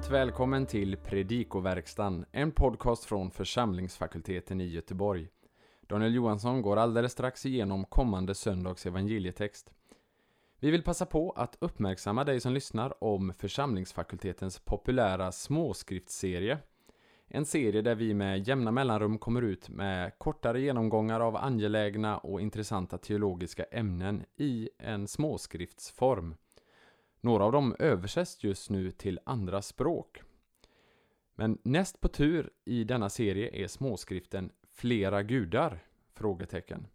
Varmt välkommen till Predikoverkstan, en podcast från församlingsfakulteten i Göteborg. Daniel Johansson går alldeles strax igenom kommande söndags evangelietext. Vi vill passa på att uppmärksamma dig som lyssnar om församlingsfakultetens populära småskriftsserie. En serie där vi med jämna mellanrum kommer ut med kortare genomgångar av angelägna och intressanta teologiska ämnen i en småskriftsform. Några av dem översätts just nu till andra språk. Men näst på tur i denna serie är småskriften Flera gudar? Frågetecken.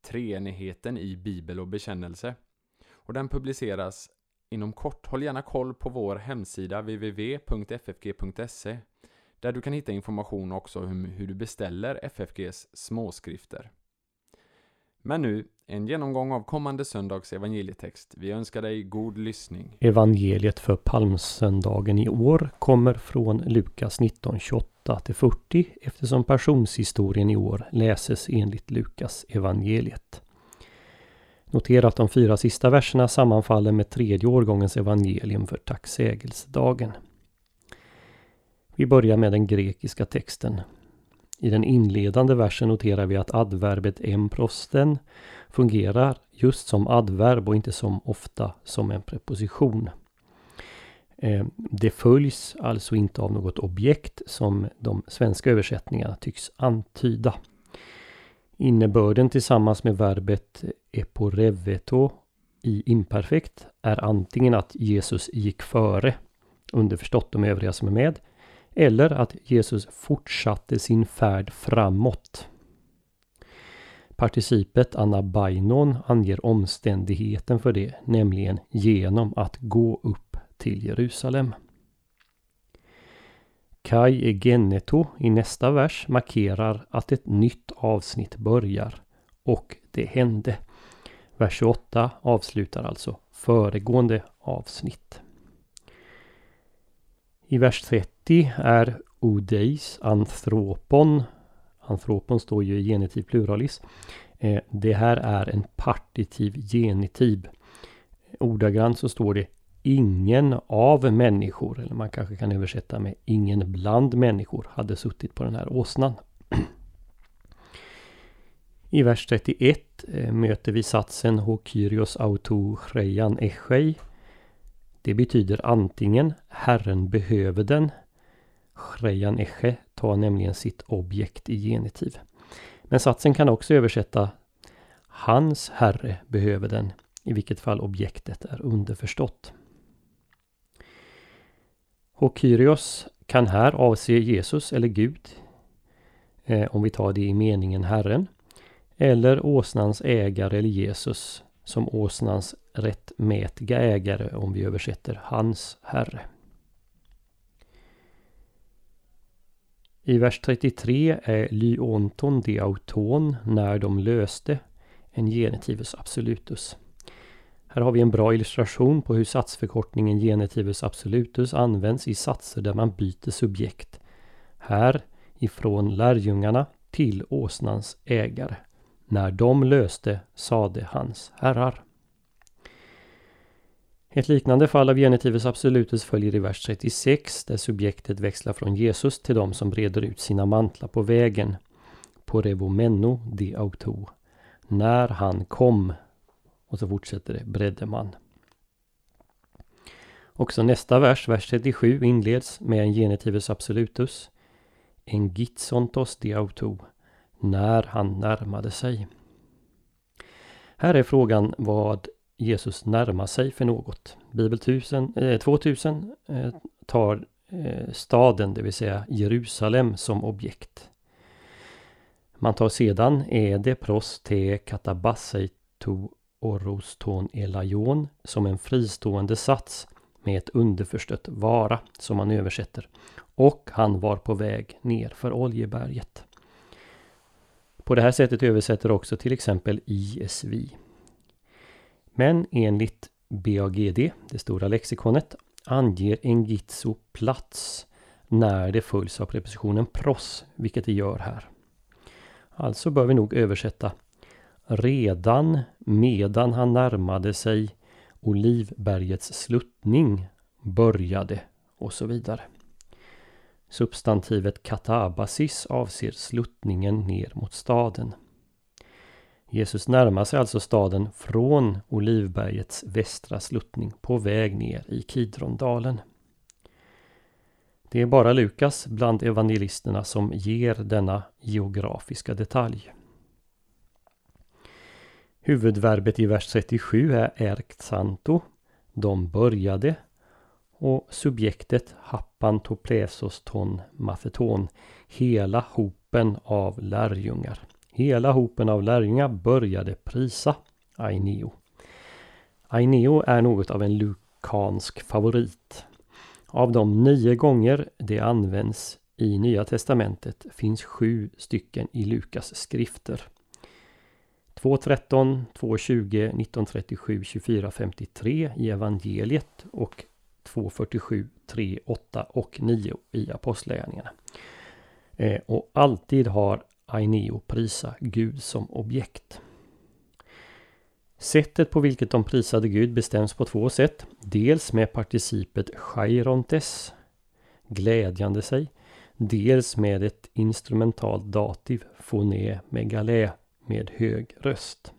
Treenigheten i bibel och bekännelse. Och den publiceras inom kort. Håll gärna koll på vår hemsida www.ffg.se där du kan hitta information också om hur du beställer FFGs småskrifter. Men nu, en genomgång av kommande söndags evangelietext. Vi önskar dig god lyssning. Evangeliet för palmsöndagen i år kommer från Lukas 19, 28 40 eftersom passionshistorien i år läses enligt Lukas evangeliet. Notera att de fyra sista verserna sammanfaller med tredje årgångens evangelium för tacksägelsedagen. Vi börjar med den grekiska texten. I den inledande versen noterar vi att adverbet emprosten fungerar just som adverb och inte som ofta som en preposition. Eh, det följs alltså inte av något objekt som de svenska översättningarna tycks antyda. Innebörden tillsammans med verbet eporeveto i imperfekt är antingen att Jesus gick före, underförstått de övriga som är med, eller att Jesus fortsatte sin färd framåt. Participet anabainon anger omständigheten för det, nämligen genom att gå upp till Jerusalem. Kai egeneto i nästa vers markerar att ett nytt avsnitt börjar. Och det hände. Vers 28 avslutar alltså föregående avsnitt. I vers 30 är odeis anthropon. Anthropon står ju i genitiv pluralis. Eh, det här är en partitiv genitiv. Ordagrant så står det ingen av människor, eller man kanske kan översätta med ingen bland människor, hade suttit på den här åsnan. I vers 31 eh, möter vi satsen Hokyrios auto chreian echei det betyder antingen Herren behöver den. Shreyan eche tar nämligen sitt objekt i genitiv. Men satsen kan också översätta Hans Herre behöver den, i vilket fall objektet är underförstått. Hokyrios kan här avse Jesus eller Gud, eh, om vi tar det i meningen Herren, eller åsnans ägare eller Jesus som åsnans rättmätiga ägare om vi översätter hans herre. I vers 33 är lyonton de auton när de löste en genetivus absolutus. Här har vi en bra illustration på hur satsförkortningen genetivus absolutus används i satser där man byter subjekt. Här ifrån lärjungarna till åsnans ägare. När de löste sade hans herrar. Ett liknande fall av genitivus absolutus följer i vers 36 där subjektet växlar från Jesus till de som breder ut sina mantlar på vägen. På revomenno de auto. När han kom. Och så fortsätter det, bredde man. Också nästa vers, vers 37, inleds med en genitivus absolutus. En gitsontos de auto när han närmade sig. Här är frågan vad Jesus närmar sig för något. Bibel 1000, eh, 2000 eh, tar eh, staden, det vill säga Jerusalem, som objekt. Man tar sedan Ede pros te katabasseitu oroston elaion som en fristående sats med ett underförstött vara som man översätter. Och han var på väg ner för Oljeberget. På det här sättet översätter också till exempel ISV. Men enligt BAGD, det stora lexikonet, anger Engitso plats när det följs av prepositionen pros, vilket det gör här. Alltså bör vi nog översätta Redan medan han närmade sig Olivbergets sluttning började och så vidare. Substantivet katabasis avser sluttningen ner mot staden. Jesus närmar sig alltså staden från Olivbergets västra sluttning på väg ner i Kidrondalen. Det är bara Lukas bland evangelisterna som ger denna geografiska detalj. Huvudverbet i vers 37 är ”Erxanto”, de började, och subjektet happantoplesos ton matheton, hela hopen av lärjungar. Hela hopen av lärjungar började prisa Aineo. Aineo är något av en lukansk favorit. Av de nio gånger det används i Nya Testamentet finns sju stycken i Lukas skrifter. 2.13, 2.20, 19.37, 24.53 i evangeliet och 2.47, 3, 8 och 9 i Apostlagärningarna. Eh, och alltid har Aineo prisa Gud som objekt. Sättet på vilket de prisade Gud bestäms på två sätt. Dels med participet chairontes, glädjande sig. Dels med ett instrumentalt dativ, foné megalä, med hög röst.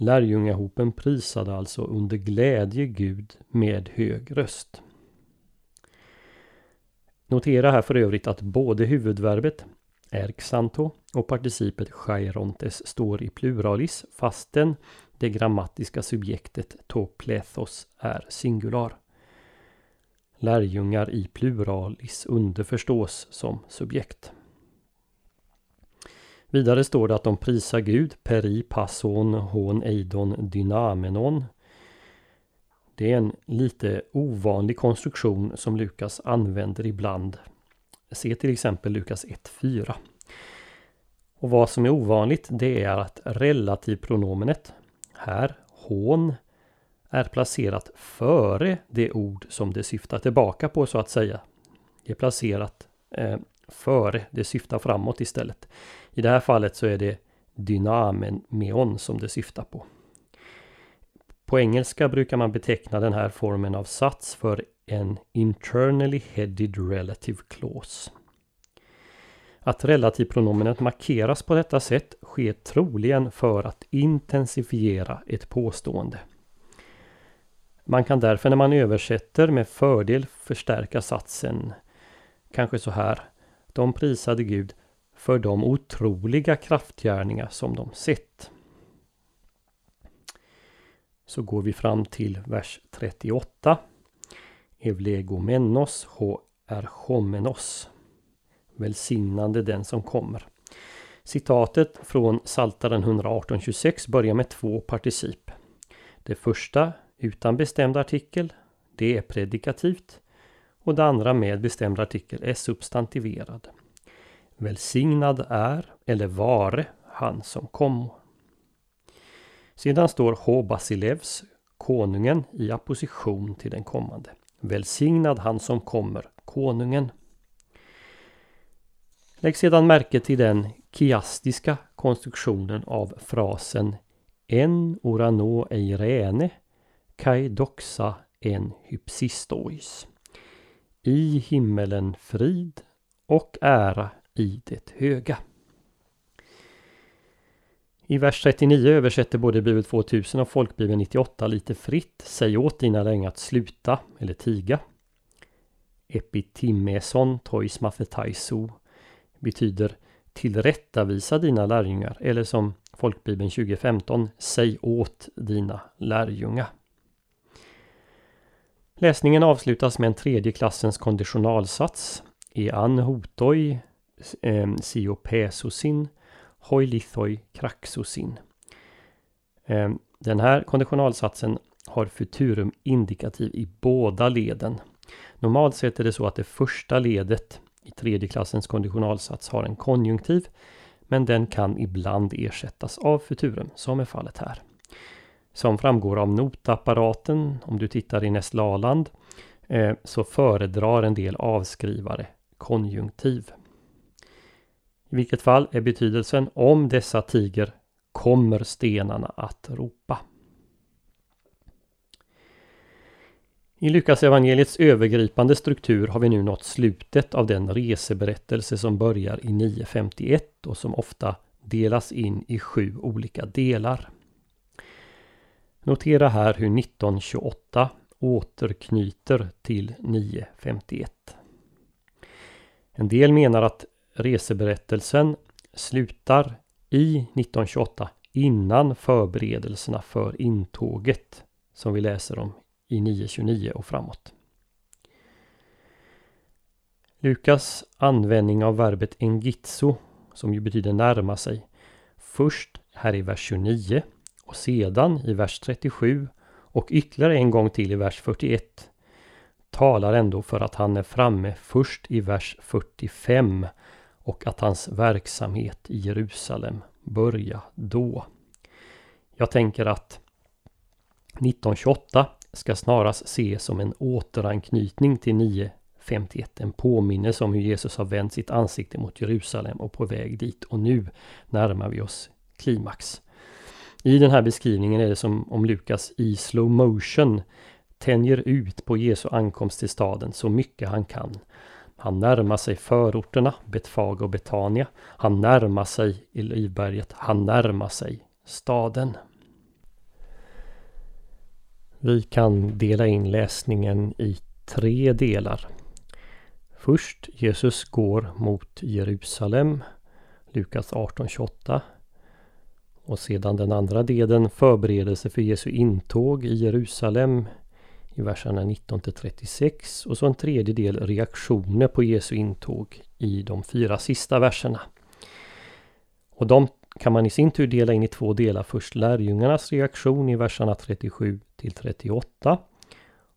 Lärjungahopen prisade alltså under glädje Gud med hög röst. Notera här för övrigt att både huvudverbet erxanto, och participet chairontes står i pluralis fastän det grammatiska subjektet toplethos är singular. Lärjungar i pluralis underförstås som subjekt. Vidare står det att de prisar Gud, peri passon hon eidon dynamenon. Det är en lite ovanlig konstruktion som Lukas använder ibland. Se till exempel Lukas 1.4. Och vad som är ovanligt det är att relativpronomenet, här hon, är placerat före det ord som det syftar tillbaka på så att säga. Det är placerat eh, före, det syftar framåt istället. I det här fallet så är det dynameon som det syftar på. På engelska brukar man beteckna den här formen av sats för en internally headed relative clause. Att relativpronomenet markeras på detta sätt sker troligen för att intensifiera ett påstående. Man kan därför när man översätter med fördel förstärka satsen kanske så här. De prisade Gud för de otroliga kraftgärningar som de sett. Så går vi fram till vers 38. Evlegomenos ho erchomenos. Välsignande den som kommer. Citatet från Saltaren 118.26 börjar med två particip. Det första utan bestämd artikel, det är predikativt. Och det andra med bestämd artikel är substantiverad. Välsignad är, eller vare, han som kom. Sedan står H. Basilevs, konungen, i apposition till den kommande. Välsignad han som kommer, konungen. Lägg sedan märke till den kiastiska konstruktionen av frasen En orano eirene kai doxa en hypsistois. I himmelen frid och ära i det höga. I vers 39 översätter både Bibel 2000 och Folkbibeln 98 lite fritt. Säg åt dina lärjungar att sluta eller tiga. Epitimeson tois mafetaiso betyder tillrättavisa dina lärjungar eller som Folkbibeln 2015 Säg åt dina lärjungar. Läsningen avslutas med en tredje klassens konditionalsats. Ean hotoi eh, hoi lithoi kraxosin. Eh, den här konditionalsatsen har futurum indikativ i båda leden. Normalt sett är det så att det första ledet i tredje klassens konditionalsats har en konjunktiv men den kan ibland ersättas av futurum som är fallet här. Som framgår av notapparaten om du tittar i Nestlaland, eh, så föredrar en del avskrivare konjunktiv. I vilket fall är betydelsen om dessa tiger kommer stenarna att ropa. I Lukas evangeliets övergripande struktur har vi nu nått slutet av den reseberättelse som börjar i 951 och som ofta delas in i sju olika delar. Notera här hur 1928 återknyter till 951. En del menar att reseberättelsen slutar i 1928 innan förberedelserna för intåget som vi läser om i 929 och framåt. Lukas användning av verbet engitso som ju betyder närma sig. Först här i vers 29 och sedan i vers 37 och ytterligare en gång till i vers 41 talar ändå för att han är framme först i vers 45 och att hans verksamhet i Jerusalem börjar då. Jag tänker att 1928 ska snarast ses som en återanknytning till 951. En påminnelse om hur Jesus har vänt sitt ansikte mot Jerusalem och på väg dit. Och nu närmar vi oss klimax. I den här beskrivningen är det som om Lukas i slow motion tänjer ut på Jesu ankomst till staden så mycket han kan. Han närmar sig förorterna, Betfag och Betania. Han närmar sig Livberget. Han närmar sig staden. Vi kan dela in läsningen i tre delar. Först Jesus går mot Jerusalem, Lukas 18.28. Och sedan den andra delen förberedelse för Jesu intåg i Jerusalem i verserna 19 till 36 och så en tredje del reaktioner på Jesu intåg i de fyra sista verserna. Och de kan man i sin tur dela in i två delar. Först lärjungarnas reaktion i verserna 37 till 38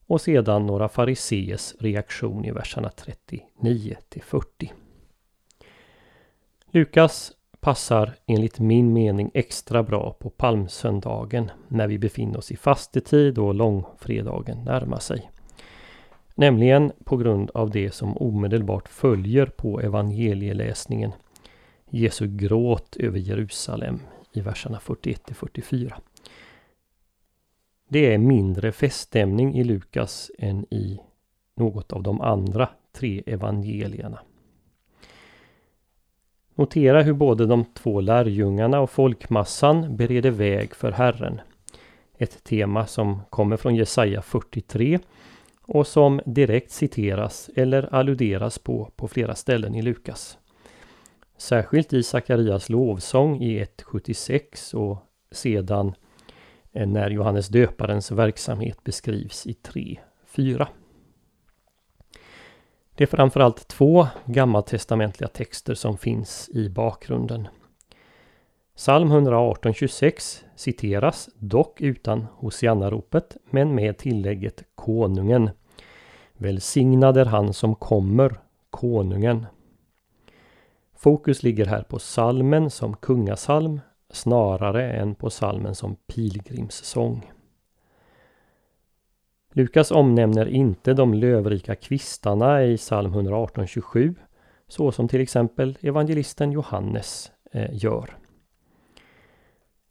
och sedan några fariseers reaktion i verserna 39 till 40. Lukas passar enligt min mening extra bra på palmsöndagen när vi befinner oss i fastetid och långfredagen närmar sig. Nämligen på grund av det som omedelbart följer på evangelieläsningen. Jesu gråt över Jerusalem i verserna 41-44. Det är mindre feststämning i Lukas än i något av de andra tre evangelierna. Notera hur både de två lärjungarna och folkmassan bereder väg för Herren. Ett tema som kommer från Jesaja 43 och som direkt citeras eller alluderas på på flera ställen i Lukas. Särskilt i Sakarias lovsång i 1.76 och sedan eh, när Johannes döparens verksamhet beskrivs i 3.4. Det är framförallt två gammaltestamentliga texter som finns i bakgrunden. Psalm 118.26 citeras, dock utan Hosianna-ropet, men med tillägget Konungen. Välsignad är han som kommer, Konungen. Fokus ligger här på salmen som kungasalm snarare än på salmen som pilgrimssång. Lukas omnämner inte de lövrika kvistarna i psalm 118.27 så som till exempel evangelisten Johannes eh, gör.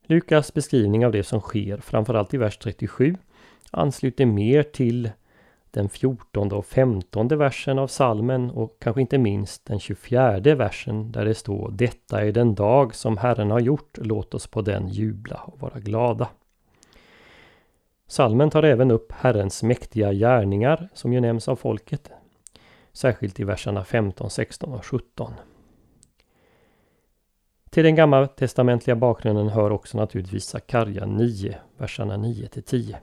Lukas beskrivning av det som sker, framförallt i vers 37, ansluter mer till den 14 och 15 versen av salmen och kanske inte minst den 24 versen där det står Detta är den dag som Herren har gjort, låt oss på den jubla och vara glada. Salmen tar även upp Herrens mäktiga gärningar som ju nämns av folket. Särskilt i verserna 15, 16 och 17. Till den gammaltestamentliga bakgrunden hör också naturligtvis Sakarja 9, verserna 9 till 10.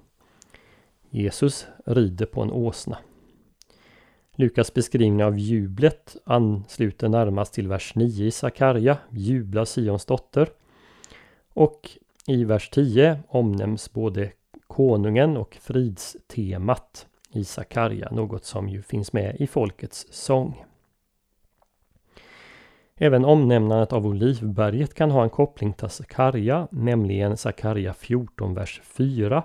Jesus rider på en åsna. Lukas beskrivning av jublet ansluter närmast till vers 9 i Sakarja, jubla Sions dotter. Och i vers 10 omnämns både konungen och fridstemat i Sakarja, något som ju finns med i folkets sång. Även omnämnandet av Olivberget kan ha en koppling till Sakarja, nämligen Sakarja 14, vers 4.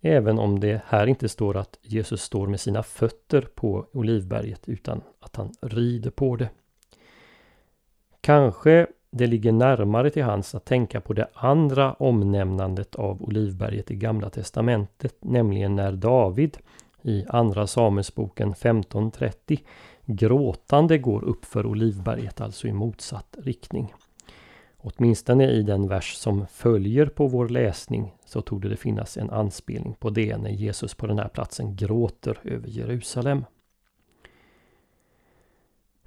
Även om det här inte står att Jesus står med sina fötter på Olivberget utan att han rider på det. Kanske det ligger närmare till hans att tänka på det andra omnämnandet av Olivberget i Gamla Testamentet, nämligen när David i Andra Samuelsboken 1530 gråtande går upp för Olivberget, alltså i motsatt riktning. Åtminstone i den vers som följer på vår läsning så tog det finnas en anspelning på det när Jesus på den här platsen gråter över Jerusalem.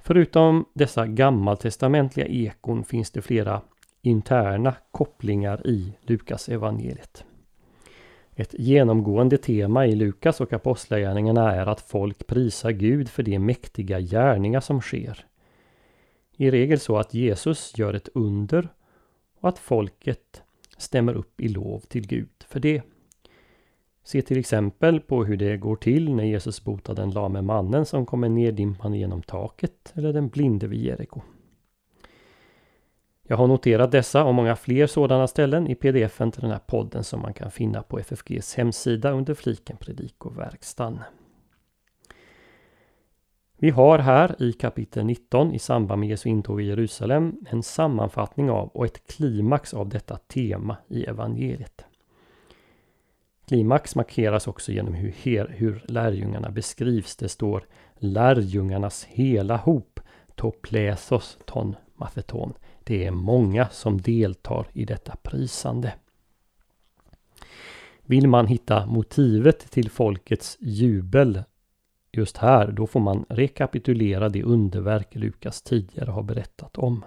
Förutom dessa gammaltestamentliga ekon finns det flera interna kopplingar i Lukas evangeliet. Ett genomgående tema i Lukas och Apostlagärningarna är att folk prisar Gud för de mäktiga gärningar som sker. I regel så att Jesus gör ett under och att folket stämmer upp i lov till Gud för det. Se till exempel på hur det går till när Jesus botar den lame mannen som kommer neddimpande genom taket eller den blinde vid Jeriko. Jag har noterat dessa och många fler sådana ställen i pdfen till den här podden som man kan finna på FFGs hemsida under fliken Predikoverkstan. Vi har här i kapitel 19 i samband med Jesu intåg i Jerusalem en sammanfattning av och ett klimax av detta tema i evangeliet. Klimax markeras också genom hur, her, hur lärjungarna beskrivs. Det står lärjungarnas hela hop, toplesos ton matheton. Det är många som deltar i detta prisande. Vill man hitta motivet till folkets jubel just här, då får man rekapitulera det underverk Lukas tidigare har berättat om.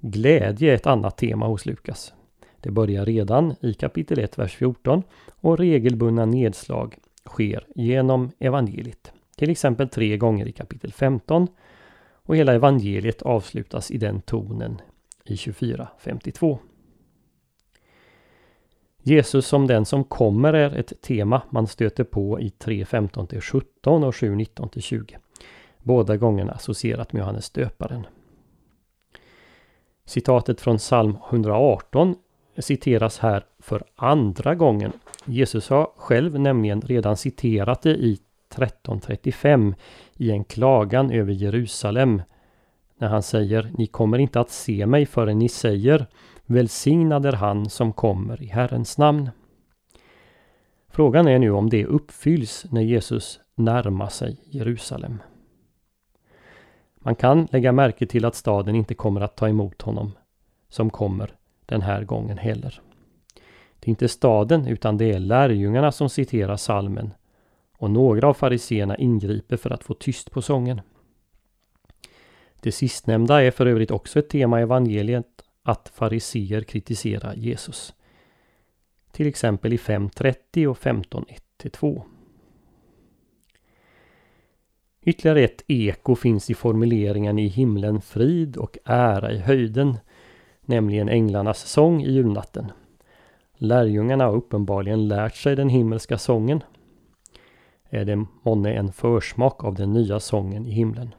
Glädje är ett annat tema hos Lukas. Det börjar redan i kapitel 1, vers 14 och regelbundna nedslag sker genom evangeliet. Till exempel tre gånger i kapitel 15 och hela evangeliet avslutas i den tonen i 24.52. Jesus som den som kommer är ett tema man stöter på i 3.15 17 och 7.19 20. Båda gångerna associerat med Johannes döparen. Citatet från psalm 118 citeras här för andra gången. Jesus har själv nämligen redan citerat det i 1335 i en klagan över Jerusalem. När han säger Ni kommer inte att se mig förrän ni säger Välsignad är han som kommer i Herrens namn. Frågan är nu om det uppfylls när Jesus närmar sig Jerusalem. Man kan lägga märke till att staden inte kommer att ta emot honom som kommer den här gången heller. Det är inte staden utan det är lärjungarna som citerar salmen och några av fariseerna ingriper för att få tyst på sången. Det sistnämnda är för övrigt också ett tema i evangeliet att fariseer kritiserar Jesus. Till exempel i 5.30 och 15.1-2. Ytterligare ett eko finns i formuleringen i himlen frid och ära i höjden, nämligen änglarnas sång i julnatten. Lärjungarna har uppenbarligen lärt sig den himmelska sången. Är det månne en försmak av den nya sången i himlen?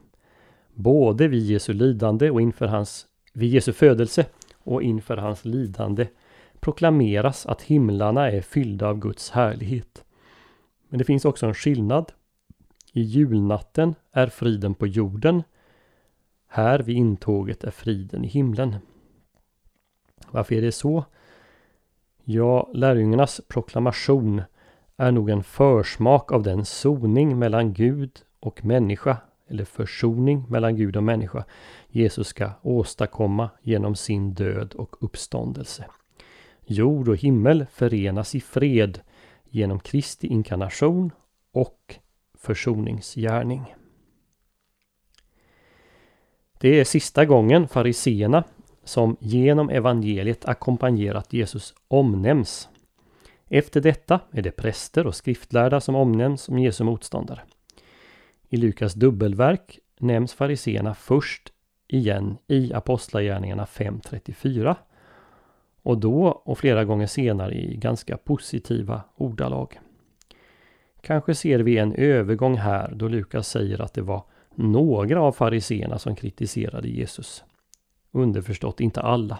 Både vid Jesu lidande och inför hans, vid Jesu födelse och inför hans lidande proklameras att himlarna är fyllda av Guds härlighet. Men det finns också en skillnad. I julnatten är friden på jorden. Här vid intåget är friden i himlen. Varför är det så? Ja, lärjungarnas proklamation är nog en försmak av den soning mellan Gud och människa eller försoning mellan Gud och människa Jesus ska åstadkomma genom sin död och uppståndelse. Jord och himmel förenas i fred genom Kristi inkarnation och försoningsgärning. Det är sista gången fariseerna som genom evangeliet ackompanjerat Jesus omnämns. Efter detta är det präster och skriftlärda som omnämns som Jesu motståndare. I Lukas dubbelverk nämns fariseerna först igen i Apostlagärningarna 5.34 och då och flera gånger senare i ganska positiva ordalag. Kanske ser vi en övergång här då Lukas säger att det var några av fariseerna som kritiserade Jesus. Underförstått inte alla.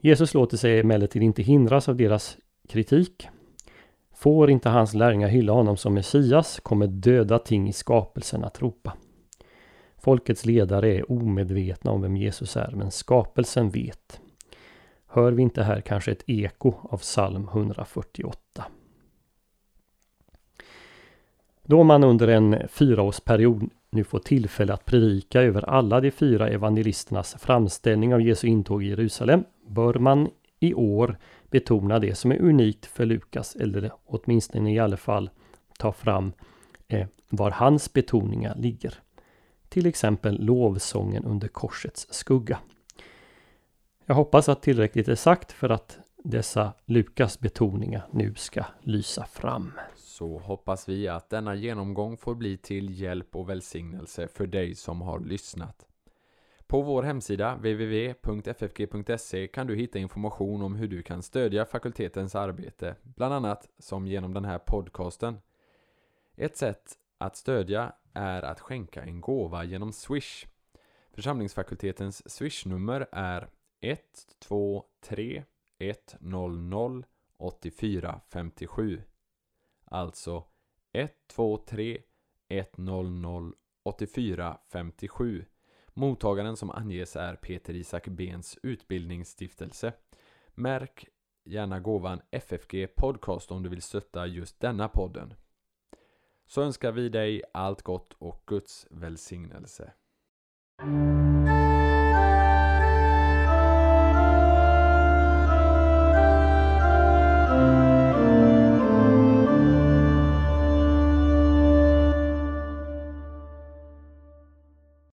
Jesus låter sig emellertid inte hindras av deras kritik. Får inte hans lärjungar hylla honom som Messias kommer döda ting i skapelsen att ropa. Folkets ledare är omedvetna om vem Jesus är, men skapelsen vet. Hör vi inte här kanske ett eko av psalm 148? Då man under en fyraårsperiod nu får tillfälle att predika över alla de fyra evangelisternas framställning av Jesu intåg i Jerusalem bör man i år betona det som är unikt för Lukas eller åtminstone i alla fall ta fram eh, var hans betoningar ligger. Till exempel lovsången under korsets skugga. Jag hoppas att tillräckligt är sagt för att dessa Lukas betoningar nu ska lysa fram. Så hoppas vi att denna genomgång får bli till hjälp och välsignelse för dig som har lyssnat. På vår hemsida www.ffg.se kan du hitta information om hur du kan stödja fakultetens arbete, bland annat som genom den här podcasten. Ett sätt att stödja är att skänka en gåva genom Swish. Församlingsfakultetens Swish-nummer är 123 100 8457. Alltså 123 100 8457. Mottagaren som anges är Peter Isak Bens utbildningsstiftelse. Märk gärna gåvan FFG Podcast om du vill stötta just denna podden. Så önskar vi dig allt gott och Guds välsignelse.